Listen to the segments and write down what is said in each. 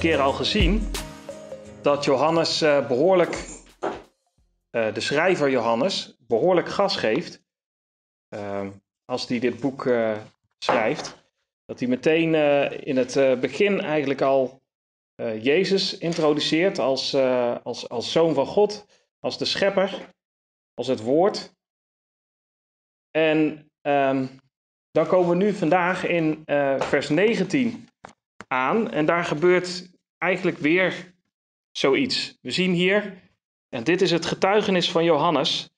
keer al gezien dat Johannes eh, behoorlijk, eh, de schrijver Johannes, behoorlijk gas geeft uh, als hij dit boek eh, schrijft. Dat hij meteen in het begin eigenlijk al Jezus introduceert als, als, als zoon van God, als de schepper, als het woord. En ehm, dan komen we nu vandaag in vers 19 aan. En daar gebeurt eigenlijk weer zoiets. We zien hier, en dit is het getuigenis van Johannes.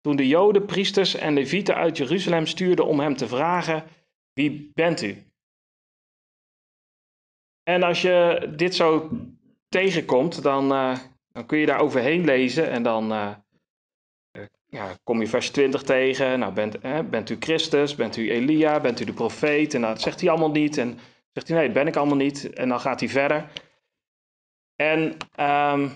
Toen de Joden, priesters en levieten uit Jeruzalem stuurden om hem te vragen: Wie bent u? En als je dit zo tegenkomt, dan, eh, dan kun je daar overheen lezen en dan eh, eh, ja, kom je vers 20 tegen. Nou, bent, bent u Christus? Bent u Elia? Bent u de profeet? En dat zegt hij allemaal niet. En zegt hij nee, dat ben ik allemaal niet. En dan gaat hij verder. En, ehm,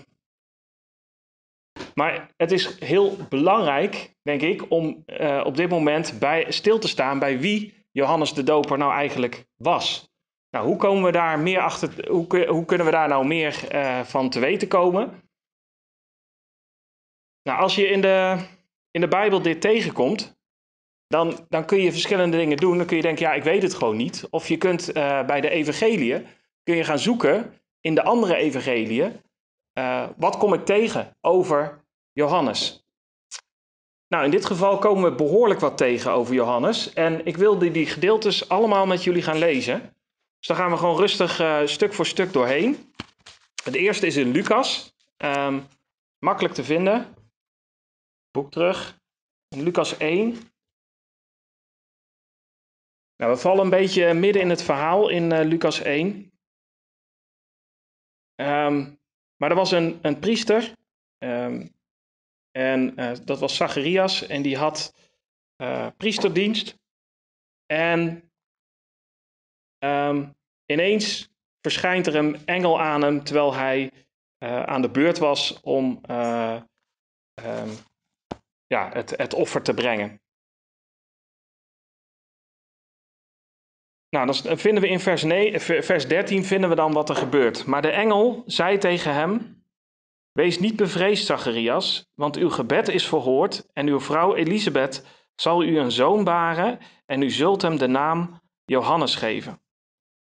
maar het is heel belangrijk, denk ik, om uh, op dit moment bij, stil te staan bij wie Johannes de Doper nou eigenlijk was. Nou, hoe komen we daar meer achter? Hoe, hoe kunnen we daar nou meer uh, van te weten komen? Nou, als je in de, in de Bijbel dit tegenkomt, dan, dan kun je verschillende dingen doen. Dan kun je denken, ja, ik weet het gewoon niet. Of je kunt uh, bij de evangeliën, kun je gaan zoeken in de andere evangeliën, uh, wat kom ik tegen over Johannes? Nou, in dit geval komen we behoorlijk wat tegen over Johannes. En ik wilde die gedeeltes allemaal met jullie gaan lezen. Dus dan gaan we gewoon rustig uh, stuk voor stuk doorheen. Het eerste is in Lucas. Um, makkelijk te vinden. Boek terug. In Lucas 1. Nou, we vallen een beetje midden in het verhaal in uh, Lucas 1. Um, maar er was een, een priester. Um, en uh, dat was Zacharias. En die had uh, priesterdienst. En um, ineens verschijnt er een engel aan hem terwijl hij uh, aan de beurt was om ja, het, het offer te brengen. Nou, dan vinden we in vers, 9, vers 13 vinden we dan wat er gebeurt. Maar de engel zei tegen hem: Wees niet bevreesd, Zacharias, want uw gebed is verhoord en uw vrouw Elisabeth zal u een zoon baren en u zult hem de naam Johannes geven.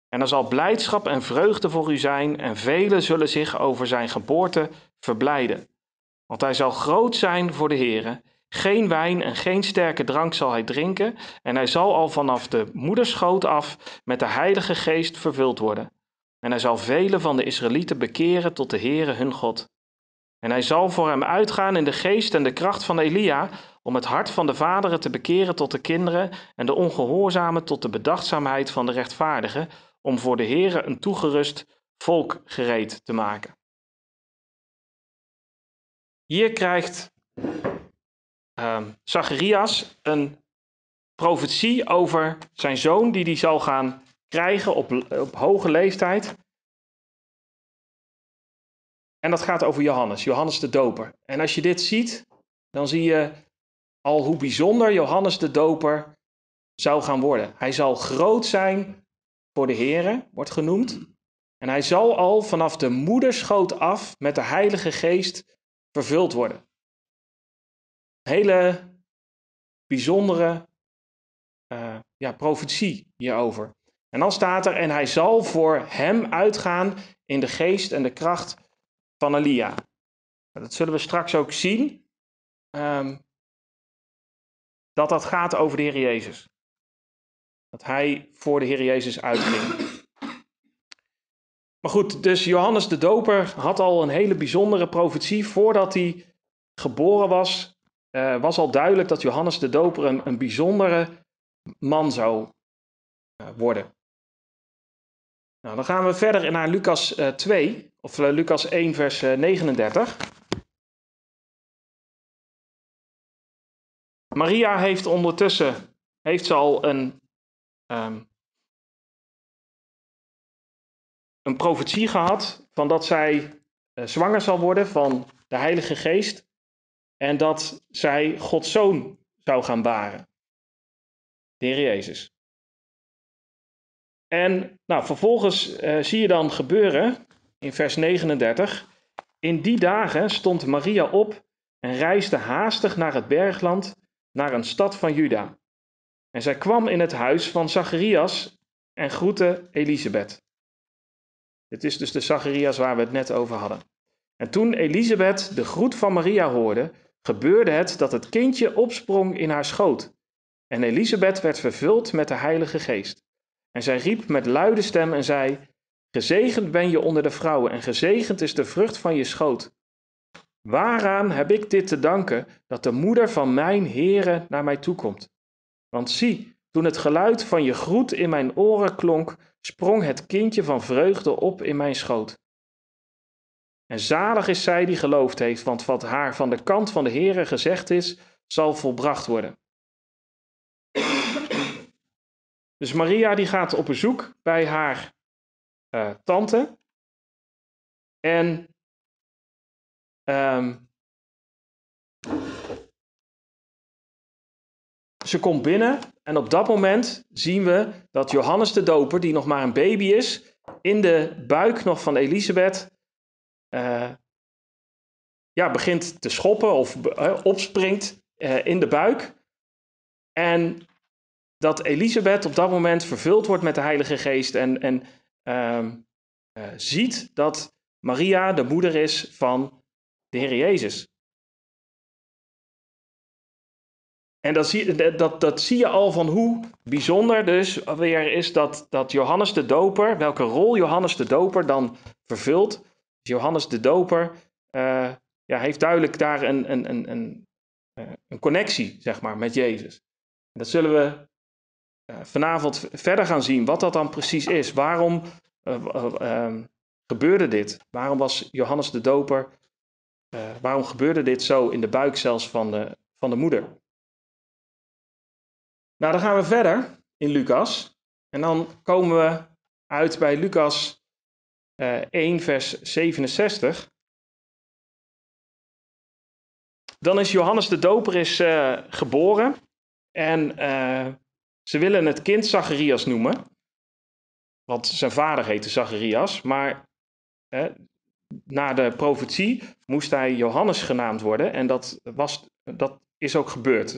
En er zal blijdschap en vreugde voor u zijn en velen zullen zich over zijn geboorte verblijden. Want hij zal groot zijn voor de Heere. Geen wijn en geen sterke drank zal hij drinken en hij zal al vanaf de moederschoot af met de Heilige Geest vervuld worden. En hij zal velen van de Israëlieten bekeren tot de Heere hun God. En hij zal voor hem uitgaan in de geest en de kracht van Elia, om het hart van de vaderen te bekeren tot de kinderen en de ongehoorzamen tot de bedachtzaamheid van de rechtvaardigen, om voor de Heere een toegerust volk gereed te maken. Hier krijgt uh, Zacharias een profetie over zijn zoon die hij zal gaan krijgen op, op hoge leeftijd. En dat gaat over Johannes, Johannes de Doper. En als je dit ziet, dan zie je al hoe bijzonder Johannes de Doper zou gaan worden. Hij zal groot zijn voor de Here, wordt genoemd. En hij zal al vanaf de moederschoot af met de Heilige Geest vervuld worden. Hele bijzondere uh, ja, profetie hierover. En dan staat er, en hij zal voor hem uitgaan in de geest en de kracht van Elia. Dat zullen we straks ook zien. Um, dat dat gaat over de Heer Jezus. Dat hij voor de Heer Jezus uitging. Maar goed, dus Johannes de Doper had al een hele bijzondere profetie. Voordat hij geboren was, uh, was al duidelijk dat Johannes de Doper een, een bijzondere man zou uh, worden. Nou, dan gaan we verder naar Lucas uh, 2, of uh, Lucas 1, vers 39. Maria heeft ondertussen heeft ze al een, um, een profetie gehad van dat zij zwanger zal worden van de Heilige Geest en dat zij Gods zoon zou gaan baren, de Jezus. En nou, vervolgens uh, zie je dan gebeuren in vers 39. In die dagen stond Maria op en reisde haastig naar het bergland, naar een stad van Juda. En zij kwam in het huis van Zacharias en groette Elisabeth. Dit is dus de Zacharias waar we het net over hadden. En toen Elisabeth de groet van Maria hoorde, gebeurde het dat het kindje opsprong in haar schoot. En Elisabeth werd vervuld met de Heilige Geest. En zij riep met luide stem en zei: Gezegend ben je onder de vrouwen en gezegend is de vrucht van je schoot. Waaraan heb ik dit te danken dat de moeder van mijn Heere naar mij toekomt? Want zie, toen het geluid van je groet in mijn oren klonk, sprong het kindje van vreugde op in mijn schoot. En zalig is zij die geloofd heeft, want wat haar van de kant van de Heere gezegd is, zal volbracht worden. Dus Maria die gaat op bezoek bij haar uh, tante. En um, ze komt binnen en op dat moment zien we dat Johannes de Doper, die nog maar een baby is, in de buik nog van Elisabeth, ja, begint te schoppen of uh, opspringt uh, in de buik. En dat Elisabeth op dat moment vervuld wordt met de Heilige Geest en, en uh, ziet dat Maria de moeder is van de Heer Jezus. En dat zie, dat, dat zie je al van hoe bijzonder dus weer is dat, dat Johannes de Doper, welke rol Johannes de Doper dan vervult. Johannes de Doper uh, ja, heeft duidelijk daar een, een, een, een, eh, een connectie, zeg maar, met Jezus. En dat zullen we uh, vanavond verder gaan zien, wat dat dan precies is. Waarom uh, gebeurde dit? Waarom was Johannes de Doper, waarom gebeurde dit zo in de buik zelfs van de, van de moeder? Nou, dan gaan we verder in Lucas. En dan komen we uit bij Lucas 1, vers 67. Dan is Johannes de Doper is, uh, geboren. En uh, ze willen het kind Zacharias noemen. Want zijn vader heette Zacharias. Maar na de profetie moest hij Johannes genaamd worden. En dat, was, dat is ook gebeurd.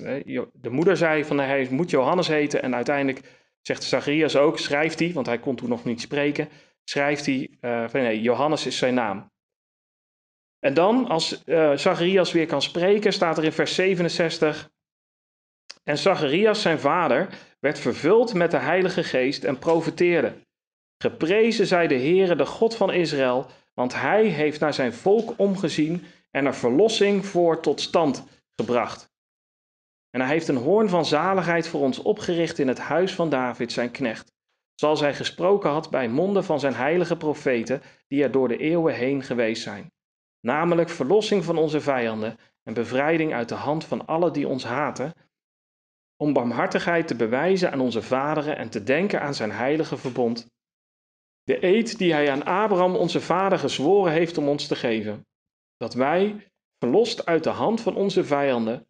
De moeder zei van hij moet Johannes heten. En uiteindelijk zegt Zacharias ook, schrijft hij, want hij kon toen nog niet spreken. Schrijft hij van nee, Johannes is zijn naam. En dan, als uh, Zacharias weer kan spreken, staat er in vers 67. En Zacharias, zijn vader, werd vervuld met de Heilige Geest en profeteerde. Geprezen zij de Heere, de God van Israël, want hij heeft naar zijn volk omgezien en er verlossing voor tot stand gebracht. En hij heeft een hoorn van zaligheid voor ons opgericht in het huis van David, zijn knecht. Zoals hij gesproken had bij monden van zijn heilige profeten, die er door de eeuwen heen geweest zijn. Namelijk verlossing van onze vijanden en bevrijding uit de hand van alle die ons haten, om barmhartigheid te bewijzen aan onze vaderen en te denken aan zijn heilige verbond. De eed die hij aan Abraham, onze vader, gezworen heeft om ons te geven. Dat wij, verlost uit de hand van onze vijanden,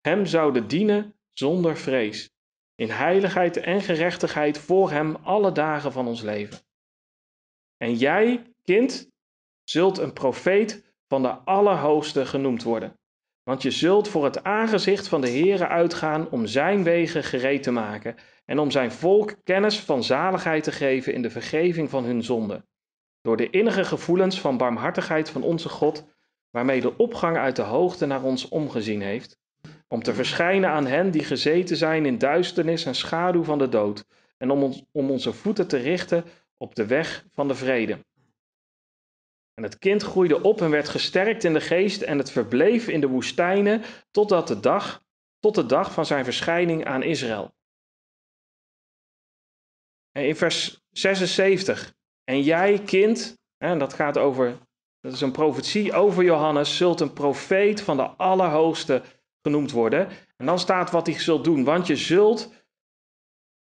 hem zouden dienen zonder vrees, in heiligheid en gerechtigheid voor hem alle dagen van ons leven. En jij, kind, zult een profeet van de Allerhoogste genoemd worden, want je zult voor het aangezicht van de Heere uitgaan om zijn wegen gereed te maken en om zijn volk kennis van zaligheid te geven in de vergeving van hun zonden, door de innige gevoelens van barmhartigheid van onze God, waarmee de opgang uit de hoogte naar ons omgezien heeft, om te verschijnen aan hen die gezeten zijn in duisternis en schaduw van de dood, en om, ons, om onze voeten te richten op de weg van de vrede. En het kind groeide op en werd gesterkt in de geest en het verbleef in de woestijnen totdat de dag, tot de dag van zijn verschijning aan Israël. En in vers 76. En jij, kind, en dat gaat over, dat is een profetie over Johannes, zult een profeet van de Allerhoogste genoemd worden. En dan staat wat hij zult doen, want je zult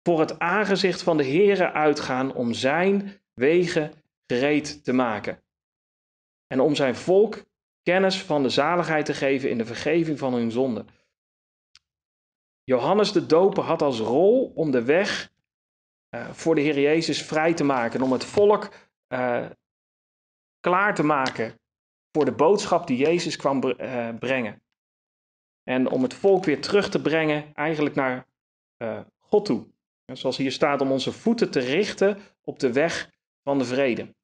voor het aangezicht van de Heere uitgaan om zijn wegen gereed te maken. En om zijn volk kennis van de zaligheid te geven in de vergeving van hun zonden. Johannes de Doper had als rol om de weg uh, voor de Heer Jezus vrij te maken. Om het volk uh, klaar te maken voor de boodschap die Jezus kwam uh, brengen. En om het volk weer terug te brengen, eigenlijk naar God toe. Zoals hier staat, om onze voeten te richten op de weg van de vrede.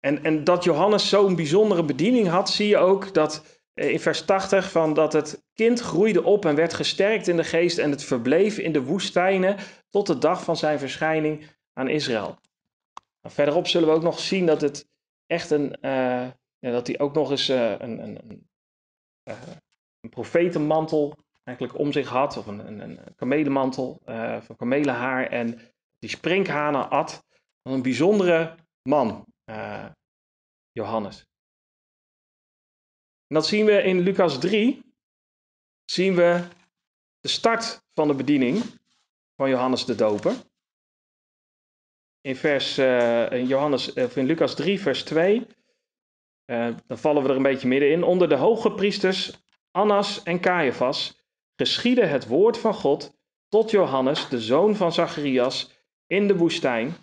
En, en dat Johannes zo'n bijzondere bediening had, zie je ook dat in vers 80 van dat het kind groeide op en werd gesterkt in de geest en het verbleef in de woestijnen tot de dag van zijn verschijning aan Israël. Nou, verderop zullen we ook nog zien dat het echt een, uh, ja, dat hij ook nog eens een, een, een, een profetenmantel eigenlijk om zich had, of een, een, een kamelenmantel van kamelenhaar en die sprinkhanen at. Een bijzondere man, Johannes. En dat zien we in Lucas 3, zien we de start van de bediening van Johannes de Doper. In, vers, uh, in, Johannes, of in Lucas 3, vers 2, uh, eh, dan vallen we er een beetje middenin. Onder de hoge priesters Annas en Caiaphas geschiedde het woord van God tot Johannes, de zoon van Zacharias, in de woestijn.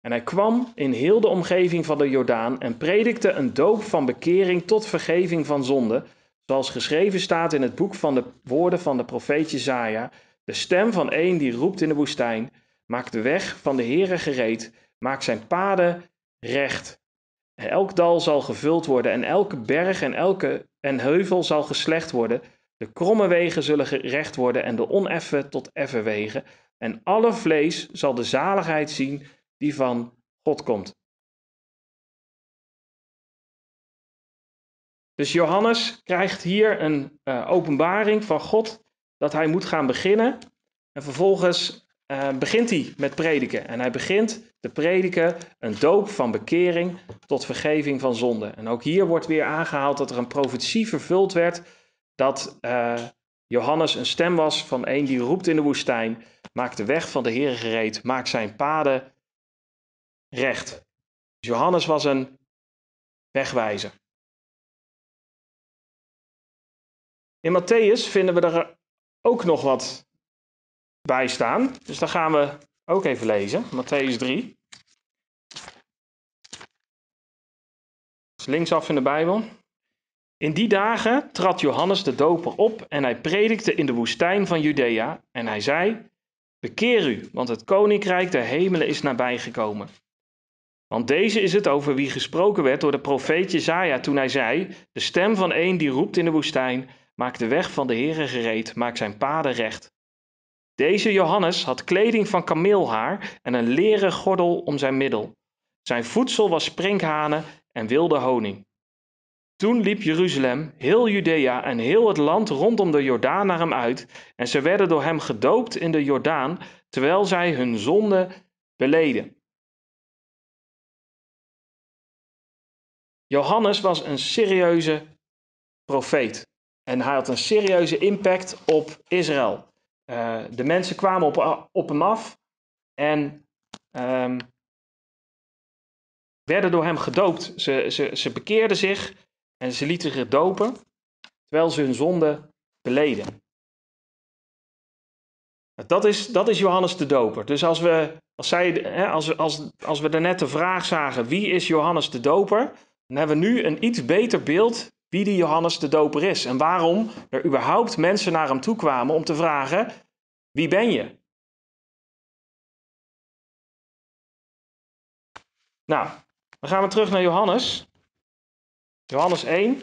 En hij kwam in heel de omgeving van de Jordaan en predikte een doop van bekering tot vergeving van zonde, zoals geschreven staat in het boek van de woorden van de profeet Jezaja, de stem van een die roept in de woestijn, maak de weg van de Heere gereed, maak zijn paden recht. Elk dal zal gevuld worden en elke berg en elke en heuvel zal geslecht worden. De kromme wegen zullen gerecht worden en de oneffen tot effen wegen. En alle vlees zal de zaligheid zien die van God komt. Dus Johannes krijgt hier een uh, openbaring van God dat hij moet gaan beginnen. En vervolgens uh, begint hij met prediken. En hij begint te prediken een doop van bekering tot vergeving van zonde. En ook hier wordt weer aangehaald dat er een profetie vervuld werd dat uh, Johannes een stem was van een die roept in de woestijn, maak de weg van de Heer gereed, maak zijn paden recht. Dus Johannes was een wegwijzer. In Matthäus vinden we er ook nog wat bij staan. Dus dan gaan we ook even lezen. Matthäus 3. Dus linksaf in de Bijbel. In die dagen trad Johannes de Doper op en hij predikte in de woestijn van Judea. En hij zei: Bekeer u, want het koninkrijk der hemelen is nabijgekomen. Want deze is het over wie gesproken werd door de profeet Jezaja toen hij zei: De stem van een die roept in de woestijn: Maak de weg van de Heere gereed, maak zijn paden recht. Deze Johannes had kleding van kameelhaar en een leren gordel om zijn middel. Zijn voedsel was sprinkhanen en wilde honing. Toen liep Jeruzalem, heel Judea en heel het land rondom de Jordaan naar hem uit, en ze werden door hem gedoopt in de Jordaan, terwijl zij hun zonde beleden. Johannes was een serieuze profeet. En hij had een serieuze impact op Israël. Uh, de mensen kwamen op, op hem af en um, werden door hem gedoopt. Ze, ze, ze bekeerden zich en ze lieten zich dopen, terwijl ze hun zonde beleden. Dat is, dat is Johannes de Doper. Dus als we, als, zij, als, als, als we daarnet de vraag zagen, wie is Johannes de Doper? Dan hebben we nu een iets beter beeld wie die Johannes de Doper is en waarom er überhaupt mensen naar hem toe kwamen om te vragen: wie ben je? Nou, dan gaan we terug naar Johannes. Johannes 1.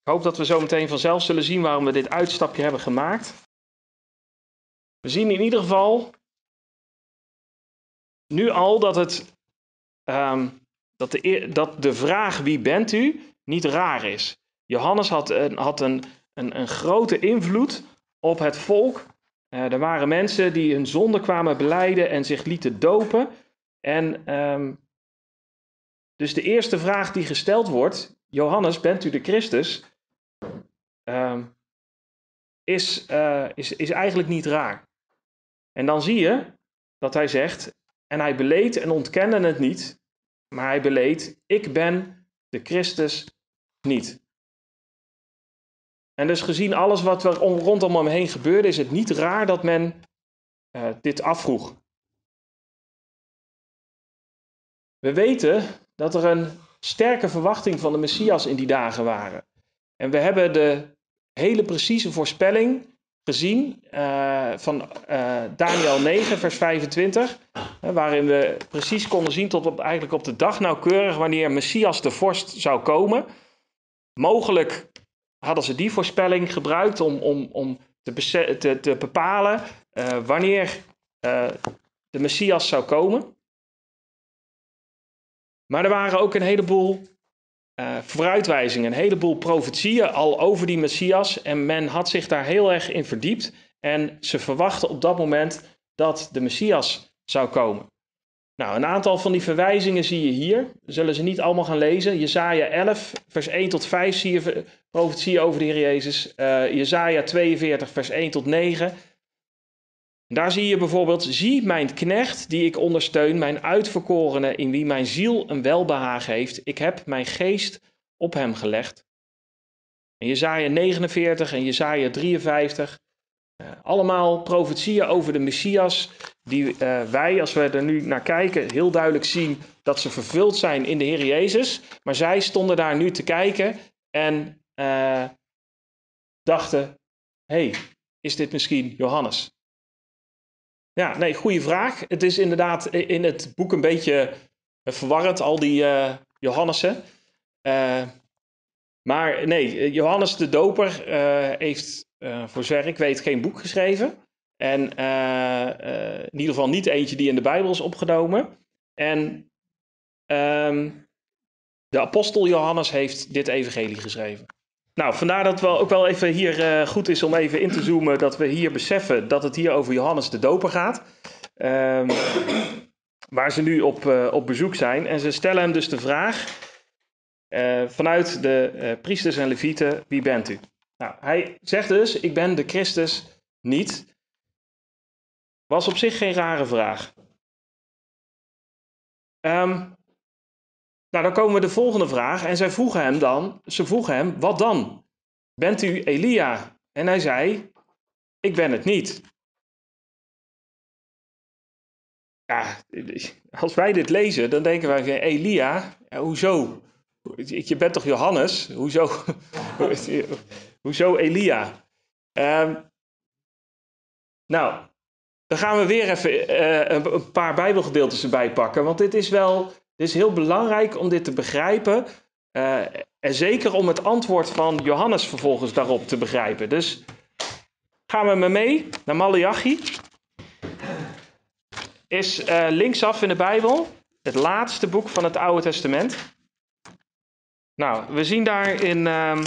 Ik hoop dat we zo meteen vanzelf zullen zien waarom we dit uitstapje hebben gemaakt. We zien in ieder geval nu al dat, het, um, dat, de, dat de vraag wie bent u niet raar is. Johannes had, een, had een, een, een grote invloed op het volk. Uh, er waren mensen die hun zonde kwamen beleiden en zich lieten dopen. En um, dus de eerste vraag die gesteld wordt, Johannes, bent u de Christus? Um, is, uh, is, is eigenlijk niet raar. En dan zie je dat hij zegt, en hij beleed en ontkende het niet, maar hij beleed, ik ben de Christus niet. En dus gezien alles wat er rondom hem heen gebeurde, is het niet raar dat men uh, dit afvroeg. We weten dat er een sterke verwachting van de Messias in die dagen waren. En we hebben de hele precieze voorspelling gezien uh, van uh, Daniel 9, vers 25, waarin we precies konden zien tot op, eigenlijk op de dag nauwkeurig wanneer Messias de vorst zou komen. Mogelijk hadden ze die voorspelling gebruikt om, om, om te, te, bepalen uh, wanneer de Messias zou komen. Maar er waren ook een heleboel uh, vooruitwijzingen, een heleboel profetieën al over die Messias. En men had zich daar heel erg in verdiept. En ze verwachten op dat moment dat de Messias zou komen. Nou, een aantal van die verwijzingen zie je hier. Zullen ze niet allemaal gaan lezen. Jezaja 11, vers 1 tot 5 zie je profetieën over de Heer Jezus. Uh, Jezaja 42, vers 1 tot 9. Daar zie je bijvoorbeeld, zie mijn knecht die ik ondersteun, mijn uitverkorene in wie mijn ziel een welbehagen heeft. Ik heb mijn geest op hem gelegd. En Jezaja 49 en Jezaja 53, uh, allemaal profetieën over de Messias, die uh, wij, als we er nu naar kijken, heel duidelijk zien dat ze vervuld zijn in de Heer Jezus. Maar zij stonden daar nu te kijken en uh, dachten, hey, is dit misschien Johannes? Ja, nee, goede vraag. Het is inderdaad in het boek een beetje verwarrend, al die uh, Johannessen. Uh, maar nee, Johannes de Doper heeft, voor zover ik weet, geen boek geschreven. En in ieder geval niet eentje die in de Bijbel is opgenomen. En um, de apostel Johannes heeft dit evangelie geschreven. Nou, vandaar dat het ook wel even hier uh, goed is om even in te zoomen, dat we hier beseffen dat het hier over Johannes de Doper gaat. Um, waar ze nu op, uh, op bezoek zijn. En ze stellen hem dus de vraag uh, vanuit de priesters en levieten, wie bent u? Nou, hij zegt dus, ik ben de Christus niet. Was op zich geen rare vraag. Um, nou, dan komen we de volgende vraag. En zij vroegen hem dan, ze vroegen hem, wat dan? Bent u Elia? En hij zei, ik ben het niet. Ja, als wij dit lezen, dan denken wij, Elia, hoezo? Je bent toch Johannes? Hoezo, hoezo Elia? Um, nou, dan gaan we weer even uh, een paar Bijbelgedeeltes erbij pakken, want dit is wel het is heel belangrijk om dit te begrijpen. Uh, en zeker om het antwoord van Johannes vervolgens daarop te begrijpen. Dus gaan we me mee naar Malachi. Is uh, linksaf in de Bijbel het laatste boek van het Oude Testament. Nou, we zien daar in, uh,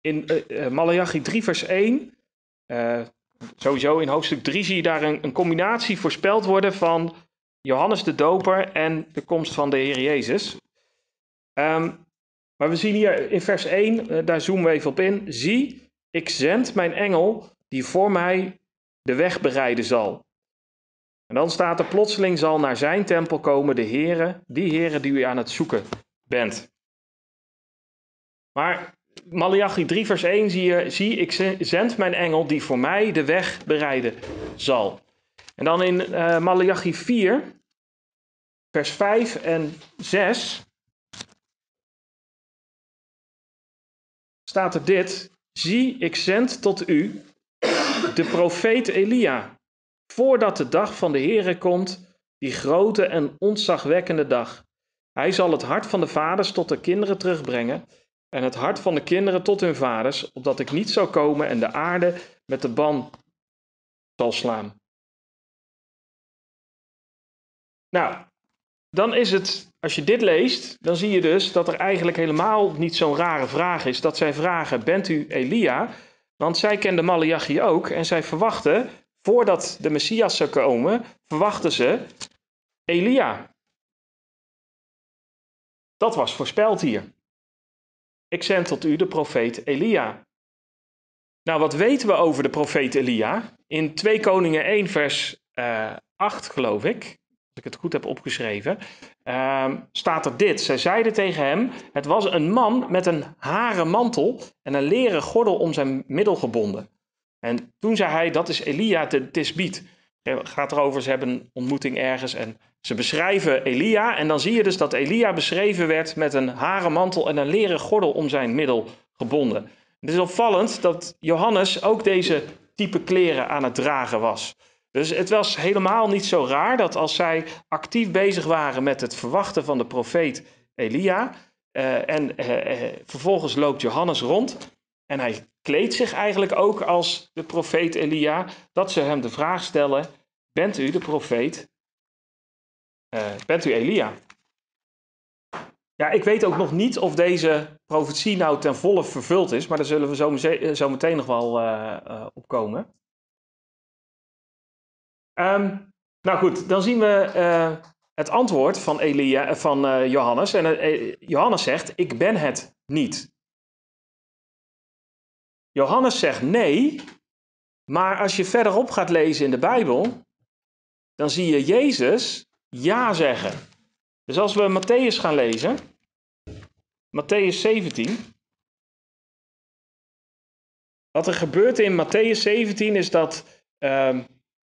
in uh, Malachi 3, vers 1. sowieso in hoofdstuk 3 zie je daar een combinatie voorspeld worden van Johannes de Doper en de komst van de Heer Jezus. Um, maar we zien hier in vers 1, uh, eh, daar zoomen we even op in. Zie, ik zend mijn engel die voor mij de weg bereiden zal. En dan staat er plotseling zal naar zijn tempel komen de Heere, die Heere die u aan het zoeken bent. Maar Malachi 3 vers 1 zie je, zie ik zend mijn engel die voor mij de weg bereiden zal. En dan in uh, Malachi 4, vers 5 en 6, staat er dit. Zie, ik zend tot u de profeet Elia, voordat de dag van de Heere komt, die grote en ontzagwekkende dag. Hij zal het hart van de vaders tot de kinderen terugbrengen en het hart van de kinderen tot hun vaders, opdat ik niet zou komen en de aarde met de ban zal slaan. Nou, dan is het, als je dit leest, dan zie je dus dat er eigenlijk helemaal niet zo'n rare vraag is. Dat zij vragen, bent u Elia? Want zij kenden Malachi ook en zij verwachten, voordat de Messias zou komen, verwachten ze Elia. Dat was voorspeld hier. Ik zend tot u de profeet Elia. Nou, wat weten we over de profeet Elia? In 2 Koningen 1 vers uh, eh, 8 geloof ik, ik het goed heb opgeschreven, ehm, staat er dit. Zij zeiden tegen hem: Het was een man met een haren mantel en een leren gordel om zijn middel gebonden. En toen zei hij: Dat is Elia de Tisbiet. Het gaat erover, ze hebben een ontmoeting ergens en ze beschrijven Elia. En dan zie je dus dat Elia beschreven werd met een haren mantel en een leren gordel om zijn middel gebonden. Het is opvallend dat Johannes ook deze type kleren aan het dragen was. Dus het was helemaal niet zo raar dat als zij actief bezig waren met het verwachten van de profeet Elia, uh, en uh, uh, vervolgens loopt Johannes rond en hij kleedt zich eigenlijk ook als de profeet Elia, dat ze hem de vraag stellen: Bent u de profeet? bent u Elia? Ja, ik weet ook nog niet of deze profetie nou ten volle vervuld is, maar daar zullen we zo, zo meteen nog wel op komen. Um, nou goed, dan zien we uh, het antwoord van, Elia, van uh, Johannes. En Johannes zegt: Ik ben het niet. Johannes zegt nee, maar als je verderop gaat lezen in de Bijbel, dan zie je Jezus ja zeggen. Dus als we Matthäus gaan lezen, Matthäus 17. Wat er gebeurt in Matthäus 17 is dat. Uh,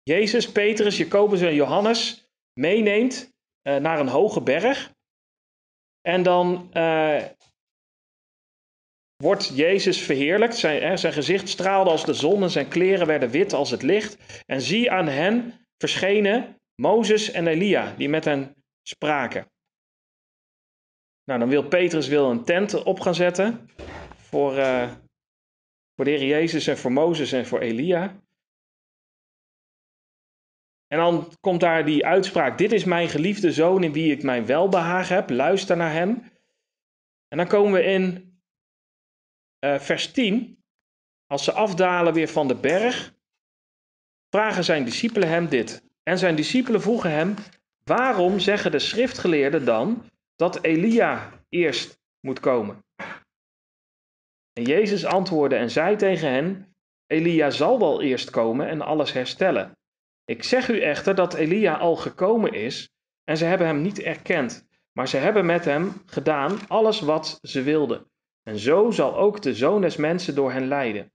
Jezus, Petrus, Jacobus en Johannes meeneemt uh, naar een hoge berg. En dan uh, wordt Jezus verheerlijkt. Zijn, hè, zijn gezicht straalde als de zon en zijn kleren werden wit als het licht. En zie aan hen verschenen Mozes en Elia, die met hen spraken. Nou, dan wil Petrus wil een tent op gaan zetten voor, uh, voor de Heer Jezus en voor Mozes en voor Elia. En dan komt daar die uitspraak: Dit is mijn geliefde zoon in wie ik mijn welbehagen heb. Luister naar hem. En dan komen we in uh, vers 10. Als ze afdalen weer van de berg, vragen zijn discipelen hem dit. En zijn discipelen vroegen hem: Waarom zeggen de schriftgeleerden dan dat Elia eerst moet komen? En Jezus antwoordde en zei tegen hen: Elia zal wel eerst komen en alles herstellen. Ik zeg u echter dat Elia al gekomen is en ze hebben hem niet erkend, maar ze hebben met hem gedaan alles wat ze wilden. En zo zal ook de zoon des mensen door hen leiden.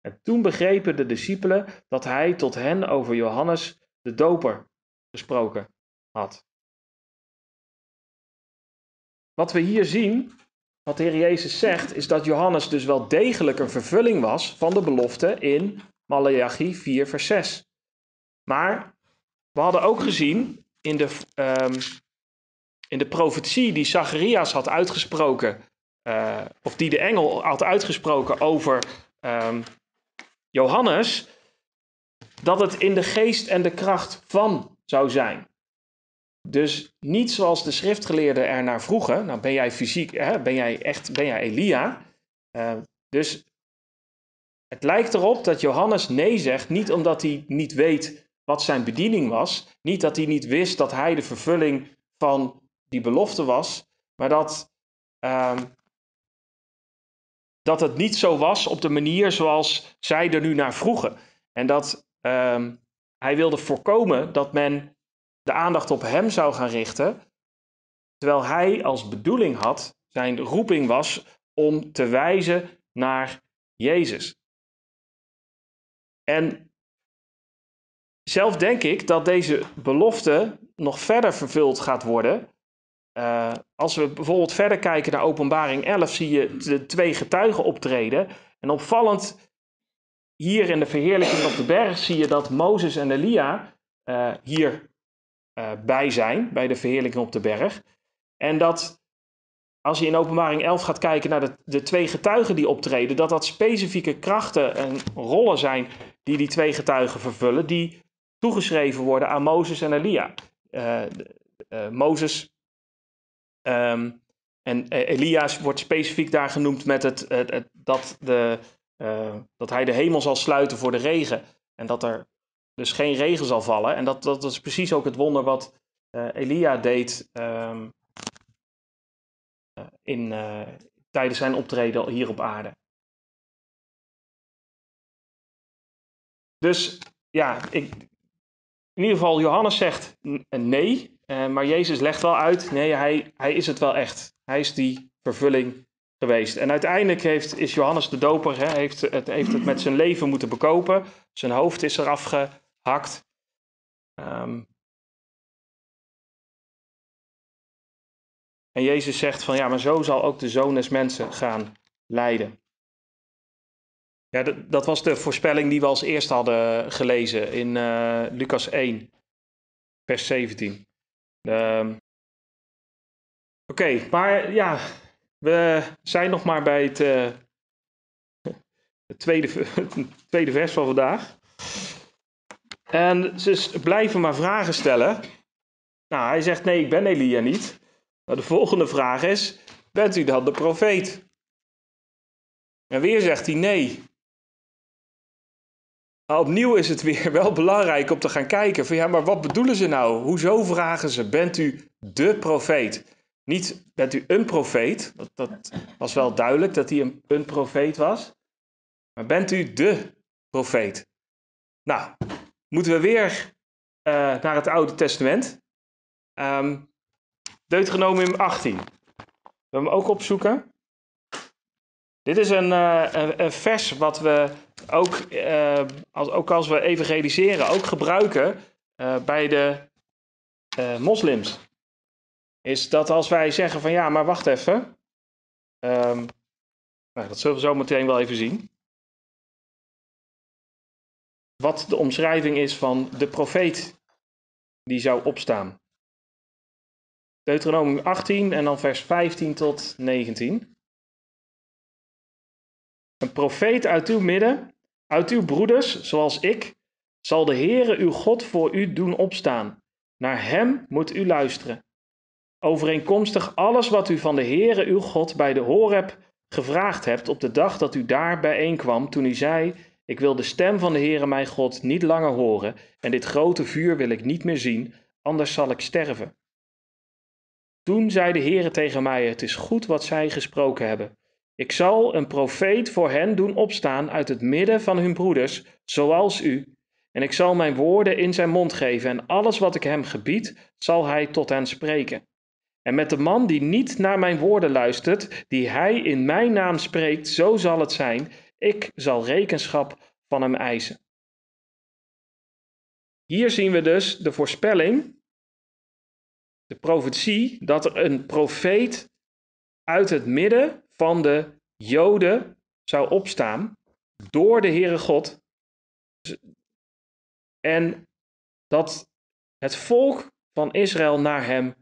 En toen begrepen de discipelen dat hij tot hen over Johannes de doper gesproken had. Wat we hier zien, wat de Heer Jezus zegt, is dat Johannes dus wel degelijk een vervulling was van de belofte in Malachi 4, vers 6. Maar we hadden ook gezien in de, um, in de profetie die Zacharias had uitgesproken, uh, of die de engel had uitgesproken over um, Johannes, dat het in de geest en de kracht van zou zijn. Dus niet zoals de schriftgeleerden er naar vroegen. Nou, ben jij fysiek, hè? ben jij echt, ben jij Elia? Uh, dus het lijkt erop dat Johannes nee zegt, niet omdat hij niet weet wat zijn bediening was. Niet dat hij niet wist dat hij de vervulling van die belofte was, maar dat, uh, dat het niet zo was op de manier zoals zij er nu naar vroegen. En dat uh, hij wilde voorkomen dat men de aandacht op hem zou gaan richten, terwijl hij als bedoeling had, zijn roeping was om te wijzen naar Jezus. En zelf denk ik dat deze belofte nog verder vervuld gaat worden. Uh, als we bijvoorbeeld verder kijken naar Openbaring 11, zie je de twee getuigen optreden. En opvallend, hier in de verheerlijking op de berg, zie je dat Mozes en Elia uh, hier uh, bij zijn, bij de verheerlijking op de berg. En dat als je in Openbaring 11 gaat kijken naar de, de twee getuigen die optreden, dat dat specifieke krachten en rollen zijn die die twee getuigen vervullen, die toegeschreven worden aan Mozes en Elia. Uh, uh, Mozes um, en eh, Elia's wordt specifiek daar genoemd met het, het, dat, de, uh, dat hij de hemel zal sluiten voor de regen. En dat er dus geen regen zal vallen. En dat, dat is precies ook het wonder wat Elia deed um, in, tijdens zijn optreden hier op aarde. Dus ja, ik, in ieder geval, Johannes zegt nee, uh, maar Jezus legt wel uit, nee, hij, hij is het wel echt. Hij is die vervulling geweest. En uiteindelijk heeft, is Johannes de Doper, hè, heeft, het, heeft het met zijn leven moeten bekopen. Zijn hoofd is eraf gehakt. Um, en Jezus zegt van ja, maar zo zal ook de zoon des mensen gaan lijden. Ja, dat, was de voorspelling die we als eerste hadden gelezen in uh, Lucas 1, vers 17. Ehm, oké, maar ja, we zijn nog maar bij het, het tweede, tweede vers van vandaag. En ze blijven maar vragen stellen. Nou, hij zegt nee, ik ben Elia niet. Maar de volgende vraag is, bent u dan de profeet? En weer zegt hij nee. Maar opnieuw is het weer wel belangrijk om te gaan kijken van ja, maar wat bedoelen ze nou? Hoezo vragen ze, bent u de profeet? Niet, bent u een profeet? Dat, dat was wel duidelijk dat hij een, een profeet was. Maar bent u de profeet? Nou, moeten we weer uh, naar het Oude Testament. Um, Deuteronomium 18. We hem ook opzoeken. Dit is een, uh, een, een, vers wat we ook, uh, als, ook als we evangeliseren, ook gebruiken bij de moslims. Is dat als wij zeggen van ja, maar wacht even. Um, nou, dat zullen we zo meteen wel even zien wat de omschrijving is van de profeet die zou opstaan. Deuteronomium 18 en dan vers 15 tot 19. Een profeet uit uw midden, uit uw broeders, zoals ik, zal de Heere uw God voor u doen opstaan. Naar hem moet u luisteren. Overeenkomstig alles wat u van de Heere uw God bij de Horeb gevraagd hebt op de dag dat u daar bijeenkwam, toen u zei: ik wil de stem van de Heere mijn God niet langer horen en dit grote vuur wil ik niet meer zien, anders zal ik sterven. Toen zei de Heere tegen mij, het is goed wat zij gesproken hebben. Ik zal een profeet voor hen doen opstaan uit het midden van hun broeders, zoals u. En ik zal mijn woorden in zijn mond geven en alles wat ik hem gebied, zal hij tot hen spreken. En met de man die niet naar mijn woorden luistert, die hij in mijn naam spreekt, zo zal het zijn. Ik zal rekenschap van hem eisen. Hier zien we dus de voorspelling, de profetie, dat er een profeet uit het midden van de Joden zou opstaan door de Heere God. En dat het volk van Israël naar hem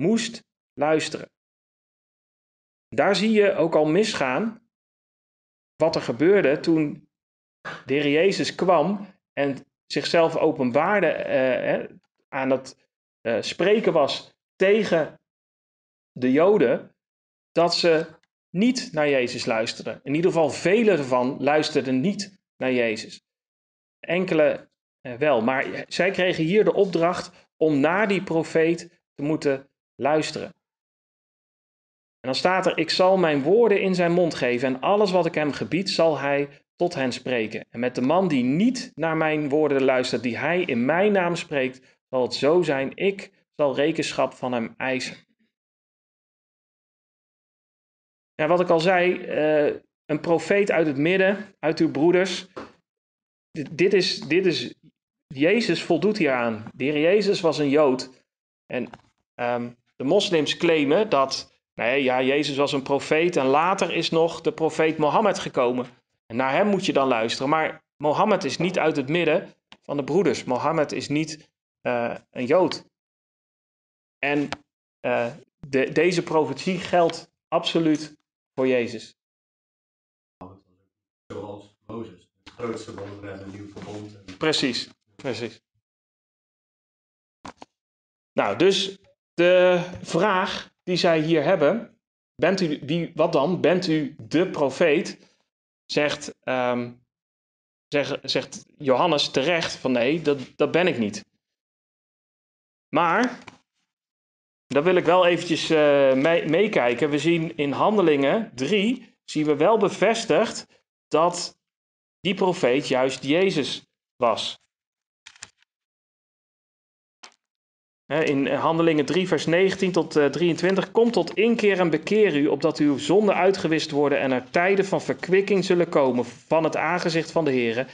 moest luisteren. Daar zie je ook al misgaan wat er gebeurde toen de Heer Jezus kwam en zichzelf openbaarde, uh, aan het uh, spreken was tegen de Joden, dat ze niet naar Jezus luisterden. In ieder geval velen ervan luisterden niet naar Jezus. Enkele uh, wel, maar zij kregen hier de opdracht om naar die profeet te moeten luisteren. En dan staat er: Ik zal mijn woorden in zijn mond geven en alles wat ik hem gebied, zal hij tot hen spreken. En met de man die niet naar mijn woorden luistert, die hij in mijn naam spreekt, zal het zo zijn, ik zal rekenschap van hem eisen. Ja, wat ik al zei, uh, een profeet uit het midden, uit uw broeders. Dit, is, dit is, Jezus voldoet hier aan. De heer Jezus was een Jood. En um, de moslims claimen dat, nee, ja, Jezus was een profeet en later is nog de profeet Mohammed gekomen. En naar hem moet je dan luisteren. Maar Mohammed is niet uit het midden van de broeders. Mohammed is niet uh, een Jood. En uh, de, deze profetie geldt absoluut voor Jezus. Zoals Mozes, de grootste wonderen hebben een nieuw verbond. Precies, precies. Nou, dus de vraag die zij hier hebben, bent u, wie, wat dan? Bent u de profeet? zegt, um, zegt Johannes terecht van nee, dat, dat ben ik niet. Maar, daar wil ik wel eventjes uh, meekijken. We zien in Handelingen 3, zien we wel bevestigd dat die profeet juist Jezus was. In Handelingen 3, vers 19 tot 23. Kom tot inkeer en bekeer u, opdat uw zonden uitgewist worden en er tijden van verkwikking zullen komen van het aangezicht van de Heer.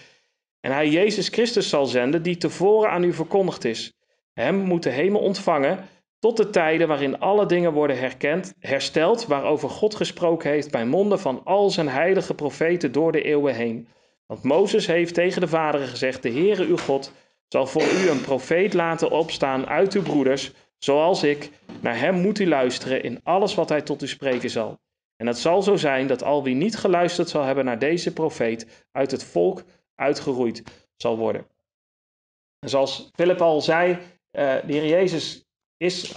En hij Jezus Christus zal zenden, die tevoren aan u verkondigd is. Hem moet de hemel ontvangen tot de tijden waarin alle dingen worden herkend, hersteld, waarover God gesproken heeft bij monden van al zijn heilige profeten door de eeuwen heen. Want Mozes heeft tegen de vaderen gezegd: De Heere uw God zal voor u een profeet laten opstaan uit uw broeders, zoals ik. Naar hem moet u luisteren in alles wat hij tot u spreken zal. En het zal zo zijn dat al wie niet geluisterd zal hebben naar deze profeet, uit het volk uitgeroeid zal worden. En zoals Philip al zei, uh, de Heer Jezus is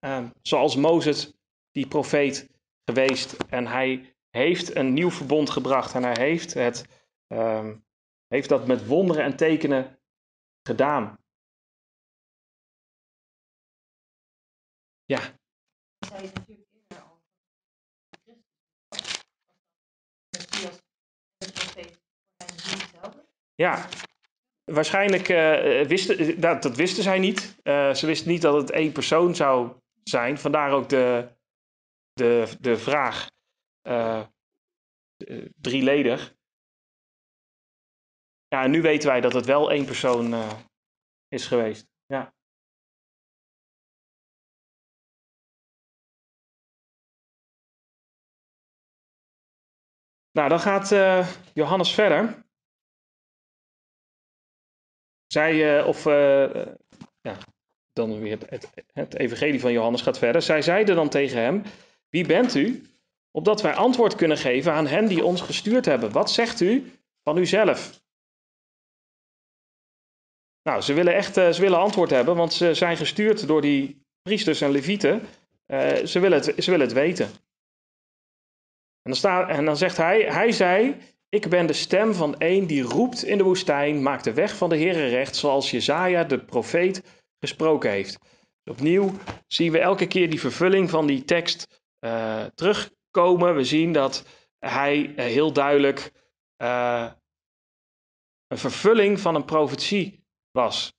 uh, zoals Mozes, die profeet, geweest. En hij heeft een nieuw verbond gebracht. En hij heeft, het, uh, heeft dat met wonderen en tekenen gedaan. Ja. Ja, waarschijnlijk uh, wisten, dat, dat, wisten zij niet. Ze wisten niet dat het één persoon zou zijn. Vandaar ook de, de, de vraag uh, drieledig. Ja, en nu weten wij dat het wel één persoon is geweest. Ja. Nou, dan gaat Johannes verder. Zij, uh, of ja, dan weer het, het, evangelie van Johannes gaat verder. Zij zeiden dan tegen hem, wie bent u? Opdat wij antwoord kunnen geven aan hen die ons gestuurd hebben. Wat zegt u van uzelf? Nou, ze willen echt uh, ze willen antwoord hebben, want ze zijn gestuurd door die priesters en levieten. Uh, ze, willen het, ze willen het weten. En dan, staat, en dan zegt hij, hij zei, ik ben de stem van een die roept in de woestijn, maak de weg van de Heere recht, zoals Jezaja de profeet gesproken heeft. Opnieuw zien we elke keer die vervulling van die tekst uh, terugkomen. We zien dat hij heel duidelijk een vervulling van een profetie was.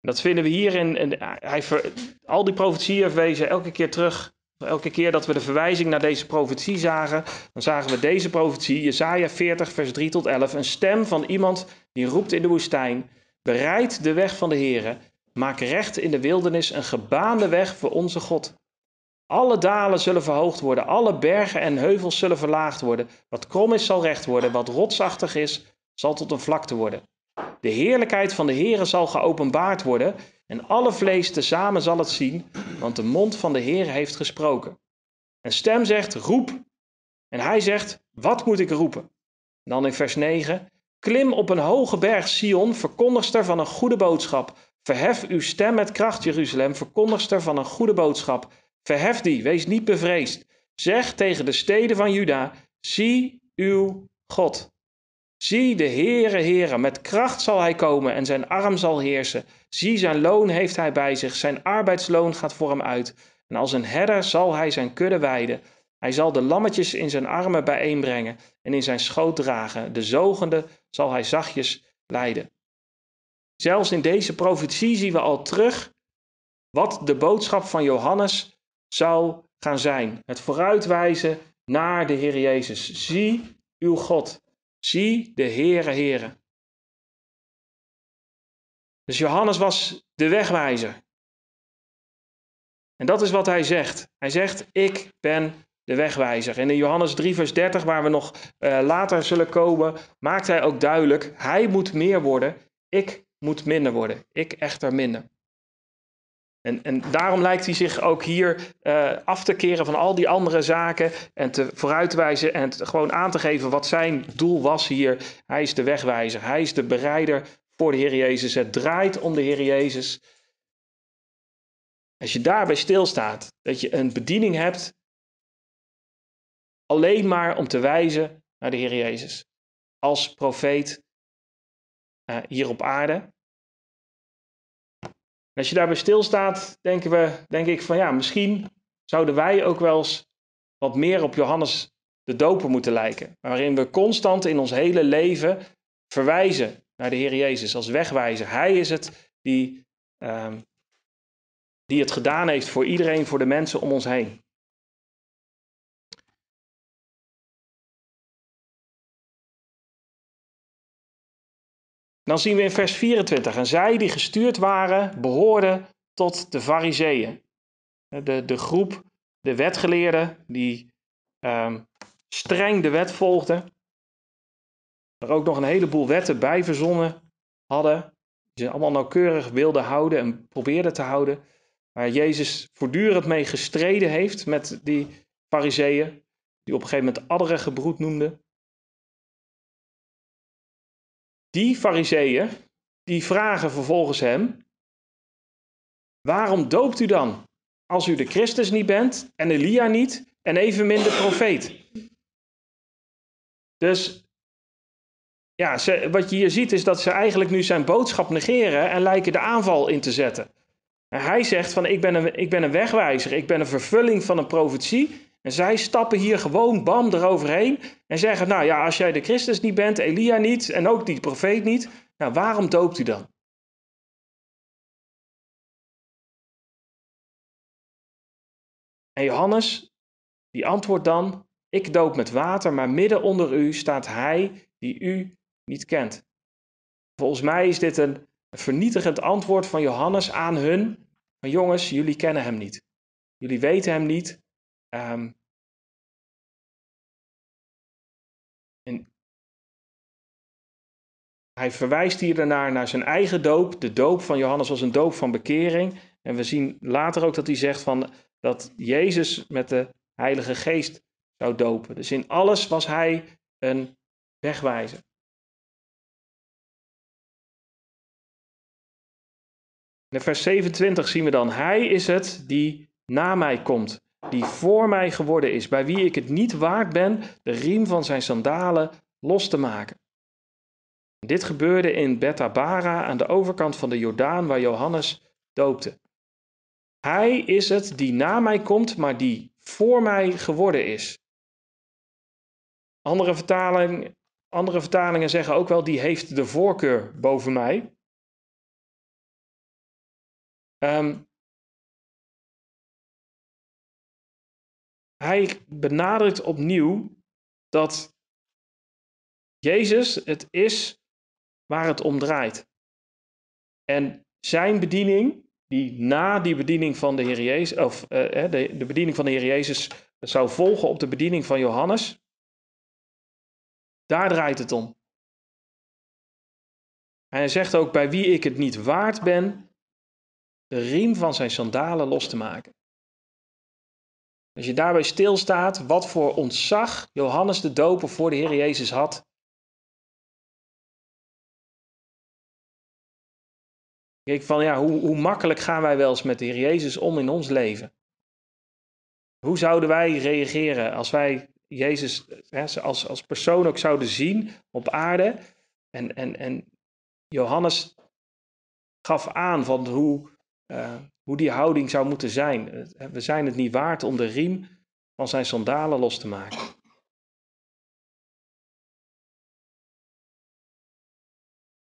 Dat vinden we hier in. hij al die profetieën wezen elke keer terug. Elke keer dat we de verwijzing naar deze profetie zagen, dan zagen we deze profetie, Jesaja 40, vers 3 tot 11. Een stem van iemand die roept in de woestijn: Bereid de weg van de Heere, maak recht in de wildernis een gebaande weg voor onze God. Alle dalen zullen verhoogd worden, alle bergen en heuvels zullen verlaagd worden. Wat krom is, zal recht worden, wat rotsachtig is, zal tot een vlakte worden. De heerlijkheid van de Heere zal geopenbaard worden en alle vlees tezamen zal het zien, want de mond van de Heere heeft gesproken. Een stem zegt, roep. En hij zegt, wat moet ik roepen? dan in vers 9, klim op een hoge berg Sion, verkondigster van een goede boodschap. Verhef uw stem met kracht, Jeruzalem, verkondigster van een goede boodschap. Verhef die, wees niet bevreesd. Zeg tegen de steden van Juda, zie uw God. Zie de Heere, Heere, met kracht zal hij komen en zijn arm zal heersen. Zie, zijn loon heeft hij bij zich, zijn arbeidsloon gaat voor hem uit. En als een herder zal hij zijn kudde weiden. Hij zal de lammetjes in zijn armen bijeenbrengen en in zijn schoot dragen. De zogende zal hij zachtjes leiden. Zelfs in deze profetie zien we al terug wat de boodschap van Johannes zou gaan zijn. Het vooruitwijzen naar de Heer Jezus. Zie uw God. Zie de Heere, Heere. Dus Johannes was de wegwijzer. En dat is wat hij zegt. Hij zegt, ik ben de wegwijzer. En in Johannes 3, vers 30, waar we nog uh, later zullen komen, maakt hij ook duidelijk, hij moet meer worden, ik moet minder worden. Ik echter minder. En, en daarom lijkt hij zich ook hier uh, af te keren van al die andere zaken en te vooruitwijzen en gewoon aan te geven wat zijn doel was hier. Hij is de wegwijzer, hij is de bereider voor de Heer Jezus. Het draait om de Heer Jezus. Als je daarbij stilstaat, dat je een bediening hebt alleen maar om te wijzen naar de Heer Jezus. Als profeet uh, hier op aarde als je daarbij stilstaat, denken we, denk ik van ja, misschien zouden wij ook wel eens wat meer op Johannes de Doper moeten lijken. Waarin we constant in ons hele leven verwijzen naar de Heer Jezus als wegwijzer. Hij is het die, um, die het gedaan heeft voor iedereen, voor de mensen om ons heen. Dan zien we in vers 24, en zij die gestuurd waren, behoorden tot de fariseeën. De, de groep, de wetgeleerden, die ehm, streng de wet volgden. Er ook nog een heleboel wetten bij verzonnen hadden. Die ze allemaal nauwkeurig wilden houden en probeerden te houden. Waar Jezus voortdurend mee gestreden heeft met die fariseeën. Die op een gegeven moment adderen gebroed noemden. Die fariseeën, die vragen vervolgens hem, waarom doopt u dan, als u de Christus niet bent en Elia niet en evenmin de profeet? Dus ja, wat je hier ziet is dat ze eigenlijk nu zijn boodschap negeren en lijken de aanval in te zetten. En hij zegt van ik ben, een, ik ben een wegwijzer, ik ben een vervulling van een profetie. En zij stappen hier gewoon bam eroverheen en zeggen, nou ja, als jij de Christus niet bent, Elia niet en ook die profeet niet, nou waarom doopt u dan? En Johannes, die antwoordt dan, ik doop met water, maar midden onder u staat hij die u niet kent. Volgens mij is dit een vernietigend antwoord van Johannes aan hun, van jongens, jullie kennen hem niet. Jullie weten hem niet, Um, en hij verwijst hier daarnaar naar zijn eigen doop. De doop van Johannes was een doop van bekering. En we zien later ook dat hij zegt van, dat Jezus met de Heilige Geest zou dopen. Dus in alles was hij een wegwijzer. In vers 27 zien we dan, hij is het die na mij komt die voor mij geworden is, bij wie ik het niet waard ben de riem van zijn sandalen los te maken. Dit gebeurde in Betabara aan de overkant van de Jordaan waar Johannes doopte. Hij is het die na mij komt, maar die voor mij geworden is. Andere, andere vertalingen zeggen ook wel, die heeft de voorkeur boven mij. Um, hij benadrukt opnieuw dat Jezus het is waar het om draait. En zijn bediening, die na die bediening van de Heer Jezus, of uh, de, de bediening van de Heer Jezus zou volgen op de bediening van Johannes, daar draait het om. Hij zegt ook, bij wie ik het niet waard ben, de riem van zijn sandalen los te maken. Als je daarbij stilstaat, wat voor ontzag Johannes de Doper voor de Heer Jezus had. Kijk, van ja, hoe, hoe makkelijk gaan wij wel eens met de Heer Jezus om in ons leven? Hoe zouden wij reageren als wij Jezus als, als persoon ook zouden zien op aarde? En, en, en Johannes gaf aan van hoe, uh, hoe die houding zou moeten zijn. We zijn het niet waard om de riem van zijn sandalen los te maken.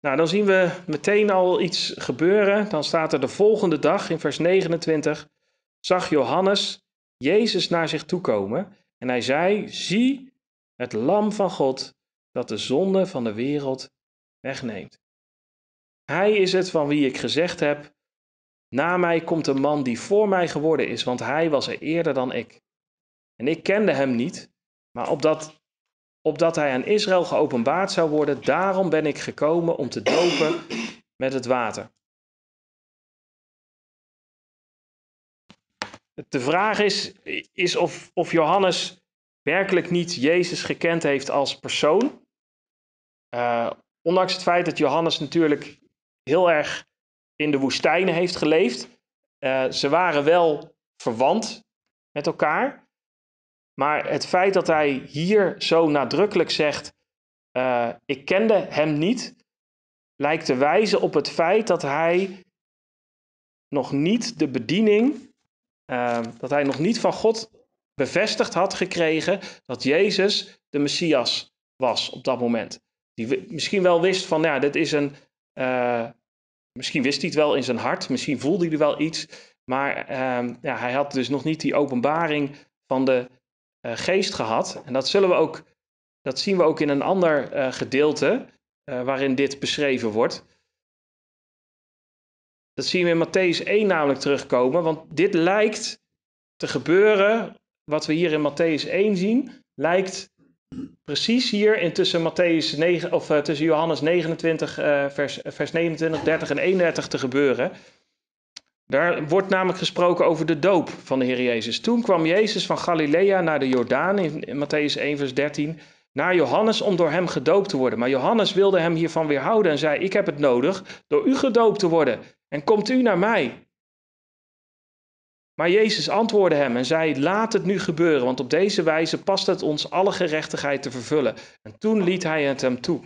Nou, dan zien we meteen al iets gebeuren. Dan staat er de volgende dag in vers 29. Zag Johannes Jezus naar zich toe komen en hij zei: Zie het Lam van God dat de zonde van de wereld wegneemt. Hij is het van wie ik gezegd heb: na mij komt een man die voor mij geworden is, want hij was er eerder dan ik. En ik kende hem niet, maar opdat, opdat hij aan Israël geopenbaard zou worden, daarom ben ik gekomen om te dopen met het water. De vraag is, is of, of Johannes werkelijk niet Jezus gekend heeft als persoon. Uh, ondanks het feit dat Johannes natuurlijk heel erg in de woestijnen heeft geleefd. Uh, ze waren wel verwant met elkaar. Maar het feit dat hij hier zo nadrukkelijk zegt: uh, Ik kende hem niet, lijkt te wijzen op het feit dat hij nog niet de bediening, uh, dat hij nog niet van God bevestigd had gekregen dat Jezus de Messias was op dat moment. Die misschien wel wist van, ja, dit is een, Misschien wist hij het wel in zijn hart, misschien voelde hij er wel iets, Maar ehm, ja, hij had dus nog niet die openbaring van de uh, geest gehad. En dat, zullen we ook, dat zien we ook in een ander uh, gedeelte uh, waarin dit beschreven wordt. Dat zien we in Matthäus 1 namelijk terugkomen, want dit lijkt te gebeuren, wat we hier in Matthäus 1 zien, lijkt precies hier in tussen, Matthäus 9, of, tussen Johannes 29, vers, vers 29, 30 en 31 te gebeuren. Daar wordt namelijk gesproken over de doop van de Heer Jezus. Toen kwam Jezus van Galilea naar de Jordaan in, Matthäus 1, vers 13, naar Johannes om door hem gedoopt te worden. Maar Johannes wilde hem hiervan weerhouden en zei: Ik heb het nodig door u gedoopt te worden. En komt u naar mij? Maar Jezus antwoordde hem en zei: Laat het nu gebeuren, want op deze wijze past het ons alle gerechtigheid te vervullen. En toen liet hij het hem toe.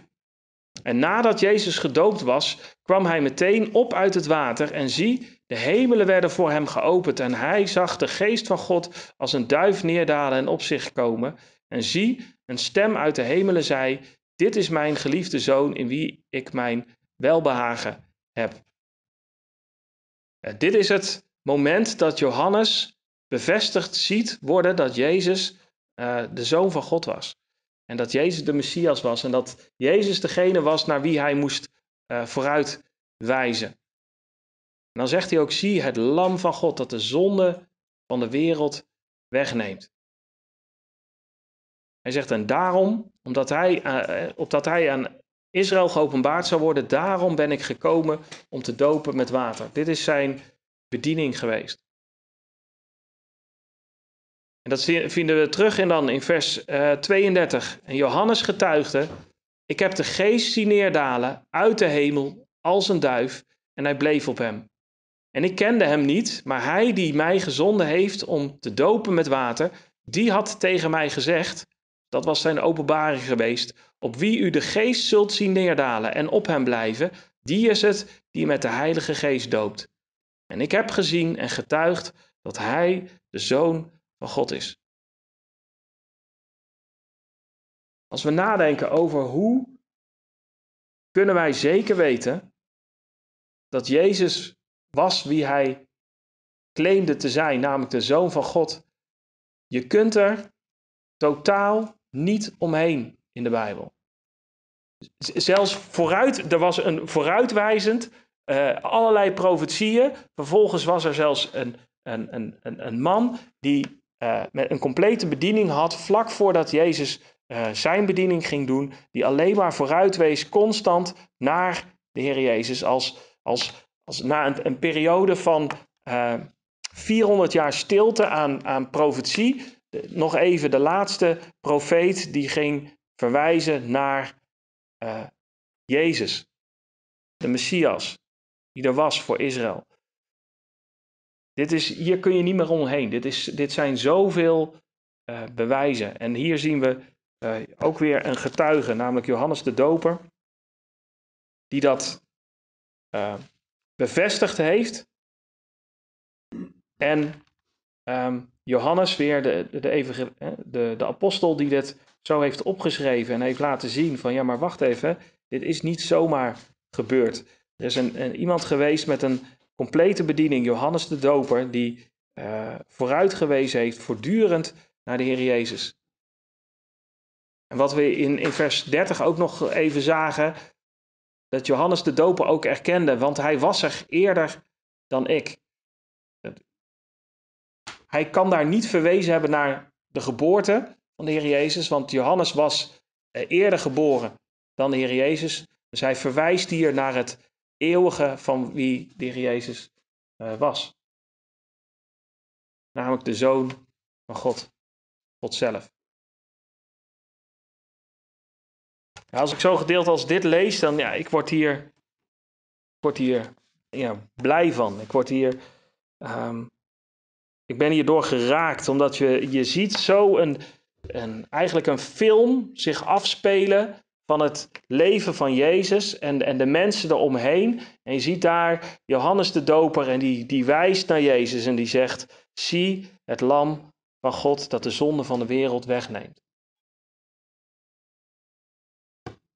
En nadat Jezus gedoopt was, kwam hij meteen op uit het water en zie, de hemelen werden voor hem geopend en hij zag de geest van God als een duif neerdalen en op zich komen. En zie, een stem uit de hemelen zei, dit is mijn geliefde zoon in wie ik mijn welbehagen heb. En dit is het moment dat Johannes bevestigd ziet worden dat Jezus uh, de zoon van God was. En dat Jezus de Messias was en dat Jezus degene was naar wie hij moest uh, vooruit wijzen. En dan zegt hij ook, zie het lam van God dat de zonde van de wereld wegneemt. Hij zegt, en daarom, omdat hij, uh, opdat hij aan Israël geopenbaard zou worden, daarom ben ik gekomen om te dopen met water. Dit is zijn bediening geweest. En dat vinden we terug in dan in vers uh, eh, 32. En Johannes getuigde, ik heb de geest zien neerdalen uit de hemel als een duif en hij bleef op hem. En ik kende hem niet, maar hij die mij gezonden heeft om te dopen met water, die had tegen mij gezegd, dat was zijn openbaring geweest, op wie u de geest zult zien neerdalen en op hem blijven, die is het die met de Heilige Geest doopt. En ik heb gezien en getuigd dat hij de zoon van God is. Als we nadenken over hoe kunnen wij zeker weten dat Jezus was wie hij claimde te zijn, namelijk de Zoon van God. Je kunt er totaal niet omheen in de Bijbel. Zelfs vooruit, er was een vooruitwijzend, uh, allerlei profetieën. Vervolgens was er zelfs een, een, een, een man die uh, met een complete bediening had, vlak voordat Jezus uh, zijn bediening ging doen, die alleen maar vooruitwees constant naar de Heer Jezus als, als, als na een, een periode van uh, eh, 400 jaar stilte aan, aan profetie, nog even de laatste profeet die ging verwijzen naar Jezus, de Messias, die er was voor Israël. Dit is, hier kun je niet meer omheen. Dit, is, dit zijn zoveel uh, bewijzen. En hier zien we uh, ook weer een getuige, namelijk Johannes de Doper, die dat uh, bevestigd heeft. En um, Johannes, weer de, de, de, de, de apostel, die dit zo heeft opgeschreven en heeft laten zien van ja, maar wacht even, dit is niet zomaar gebeurd. Er is een, een iemand geweest met een complete bediening, Johannes de Doper, die uh, vooruitgewezen heeft voortdurend naar de Heer Jezus. En wat we in, in vers 30 ook nog even zagen, dat Johannes de Doper ook erkende, want hij was er eerder dan ik. Hij kan daar niet verwezen hebben naar de geboorte van de Heer Jezus, want Johannes was eh, eerder geboren dan de Heer Jezus. Dus hij verwijst hier naar het eeuwige van wie de Heer Jezus uh, was. Namelijk de Zoon van God, God zelf. Als ik zo gedeeld als dit lees, dan ja, ik word hier, ik word hier ja, blij van. Ik word hier, um, ik ben hierdoor geraakt, omdat je, je ziet zo een, een, eigenlijk een film zich afspelen van het leven van Jezus en, en de mensen eromheen. En je ziet daar Johannes de Doper en die, die wijst naar Jezus en die zegt, zie het lam van God dat de zonde van de wereld wegneemt.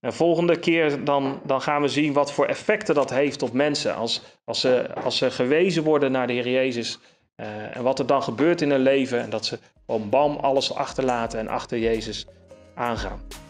En volgende keer dan, dan gaan we zien wat voor effecten dat heeft op mensen. Als, als, ze, als ze gewezen worden naar de Heer Jezus. eh, en wat er dan gebeurt in hun leven. En dat ze gewoon bam alles achterlaten en achter Jezus aangaan.